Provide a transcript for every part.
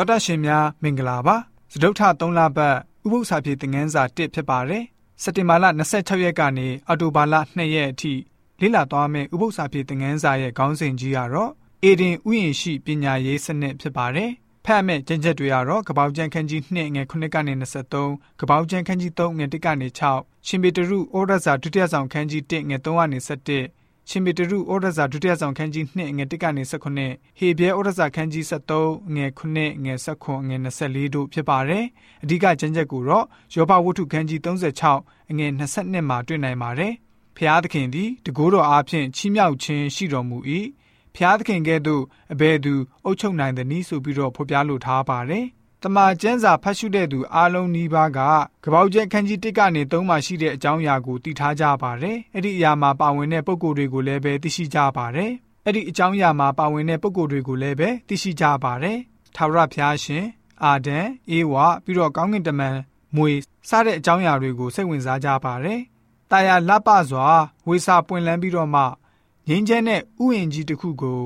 တော်တာရှင်များမင်္ဂလာပါစဒုထ3လပတ်ဥပုသ္စာပြေသင်ငန်းစာ1ဖြစ်ပါတယ်စက်တင်ဘာလ26ရက်ကနေအောက်တိုဘာလ2ရက်အထိလေ့လာသွားမယ့်ဥပုသ္စာပြေသင်ငန်းစာရဲ့ခေါင်းစဉ်ကြီးကတော့အေဒင်ဥယျာဉ်ရှိပညာရေးစနစ်ဖြစ်ပါတယ်ဖတ်မဲ့ကျင့်ချက်တွေကတော့ကပောက်ကျန်ခန်းကြီး2ငယ်9ကနေ23ကပောက်ကျန်ခန်းကြီး3ငယ်1ကနေ6ရှင်ပေတရုဩရစာဒုတိယဆောင်ခန်းကြီး1ငယ်3ကနေ17 ရှင်ပေတရုဩရစာဒုတိယဆောင်ခန်းကြီး2ငွေ1ကနေ19ဟေဘဲဩရစာခန်းကြီး73ငွေ9ငွေ19ငွေ24တို့ဖြစ်ပါတယ်အဓိကကျမ်းချက်ကိုတော့ယောဘဝတ္ထုခန်းကြီး36ငွေ22မှာတွေ့နိုင်ပါတယ်ဖျားသခင်သည်တကိုးတော်အားဖြင့်ချီးမြှောက်ခြင်းရှိတော်မူ၏ဖျားသခင်ကဲ့သို့အဘယ်သူအုပ်ချုပ်နိုင်သနည်းဆိုပြီးတော့ဖော်ပြလိုထားပါတယ် တမန်ကျမ်းစာဖတ်ရှုတဲ့သူအားလုံးနီးပါးကကပောက်ကျဲခန်းကြီး1ကနေ3မှာရှိတဲ့အကြောင်းအရာကိုသိထားကြပါတယ်။အဲ့ဒီအရာမှာပါဝင်တဲ့ပုံကိုယ်တွေကိုလည်းပဲသိရှိကြပါတယ်။အဲ့ဒီအကြောင်းအရာမှာပါဝင်တဲ့ပုံကိုယ်တွေကိုလည်းပဲသိရှိကြပါတယ်။ထာဝရဘုရားရှင်အာဒံအေဝါပြီးတော့ကောင်းကင်တမန်မွေစတဲ့အကြောင်းအရာတွေကိုစိတ်ဝင်စားကြပါတယ်။တာယာလပစွာဝေစာပွင့်လန်းပြီးတော့မှငင်းကျဲတဲ့ဥယျာဉ်ကြီးတစ်ခုကို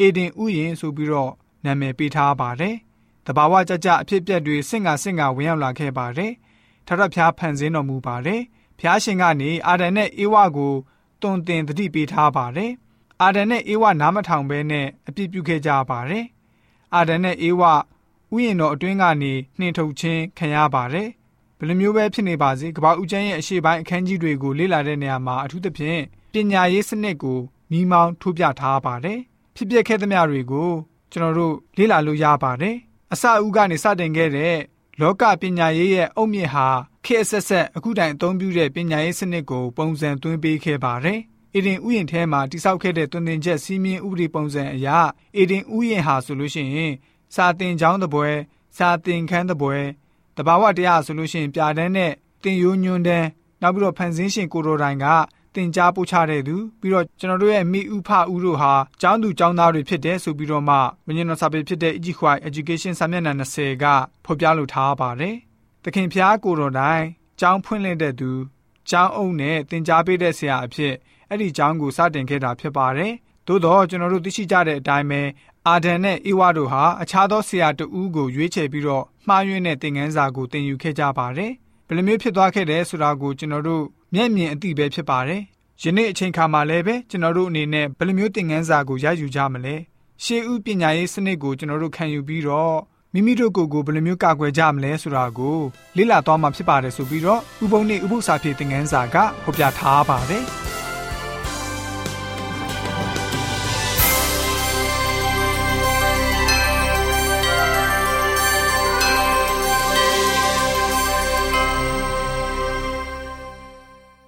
အေဒင်ဥယျာဉ်ဆိုပြီးတော့နာမည်ပေးထားပါတယ်။ တဘာဝကြကြအဖြစ်ပြက်တွေစင့်ကစင့်ကဝင်ရောက်လာခဲ့ပါတယ်။ထထဖျားဖန်ဆင်းတော်မူပါတယ်။ဖျားရှင်ကနေအာဒန်နဲ့အေဝါကိုတွင်တင်တတိပေးထားပါတယ်။အာဒန်နဲ့အေဝါနားမထောင်ဘဲနဲ့အပြစ်ပြုခဲ့ကြပါတယ်။အာဒန်နဲ့အေဝါဥယျာဉ်တော်အတွင်းကနေနှင်ထုတ်ခြင်းခံရပါတယ်။ဘယ်လိုမျိုးပဲဖြစ်နေပါစေကမ္ဘာဦးကျန်းရဲ့အရှိပိုင်းအခန်းကြီးတွေကိုလေ့လာတဲ့နေရာမှာအထူးသဖြင့်ပညာရေးစနစ်ကိုမိမောင်းထိုးပြထားပါတယ်။ဖြစ်ပျက်ခဲ့သမျှတွေကိုကျွန်တော်တို့လေ့လာလို့ရပါတယ် အစအဦးကနေစတင်ခဲ့တဲ့လောကပညာရေးရဲ့အုတ်မြစ်ဟာခေတ်ဆက်ဆက်အခုတိုင်အသုံးပြုတဲ့ပညာရေးစနစ်ကိုပုံစံသွင်းပေးခဲ့ပါတယ်။အေဒင်ဥယျာဉ်ထဲမှာတိစောက်ခဲ့တဲ့တွင်တင်ချက်စီးမြင်ဥပဒေပုံစံအရအေဒင်ဥယျာဉ်ဟာဆိုလို့ရှိရင်စာတင်ကျောင်းတပွဲစာတင်ခန်းတပွဲတဘာဝတရားဆိုလို့ရှိရင်ပြာတန်းနဲ့တင်ယိုးညွန်းတန်းနောက်ပြီးတော့ဖန်ဆင်းရှင်ကိုရိုတိုင်က တင် जा ပို့ချတဲ့သူပြီးတော့ကျွန်တော်တို့ရဲ့မိဥဖဦးတို့ဟာကျောင်းသူကျောင်းသားတွေဖြစ်တယ်ဆိုပြီးတော့မှမင်းတို့စာပေဖြစ်တဲ့ Ijikwai Education စာမျက်နှာ20ကဖော်ပြလိုထားပါတယ်။သခင်ဖျားကိုတော်တိုင်ကျောင်းဖွင့်လှစ်တဲ့သူကျောင်းအုပ်နဲ့တင် जा ပေးတဲ့ဆရာအဖြစ်အဲ့ဒီကျောင်းကိုစတင်ခဲ့တာဖြစ်ပါတယ်။သို့တော့ကျွန်တော်တို့သိရှိကြတဲ့အတိုင်းပဲအာဒန်နဲ့အေဝါတို့ဟာအခြားသောဆရာတဦးကိုရွေးချယ်ပြီးတော့မှားယွင်းတဲ့သင်ခန်းစာကိုသင်ယူခဲ့ကြပါတယ်။ဘယ်လိုမျိုးဖြစ်သွားခဲ့တယ်ဆိုတာကိုကျွန်တော်တို့ မျက်မြင်အသိပဲဖြစ်ပါတယ်။ယနေ့အချိန်ခါမှာလည်းပဲကျွန်တော်တို့အနေနဲ့ဘယ်လိုမျိုးသင်ခန်းစာကိုရယူကြမလဲ။ရှေးဥပညာရေးစနစ်ကိုကျွန်တော်တို့ခံယူပြီးတော့မိမိတို့ကိုယ်ကိုဘယ်လိုမျိုးကာကွယ်ကြမလဲဆိုတာကိုလေ့လာသွားမှာဖြစ်ပါတယ်ဆိုပြီးတော့ဥပုံနဲ့ဥပု္ပ္ပစာဖြည့်သင်ခန်းစာကဖော်ပြထားပါတယ်။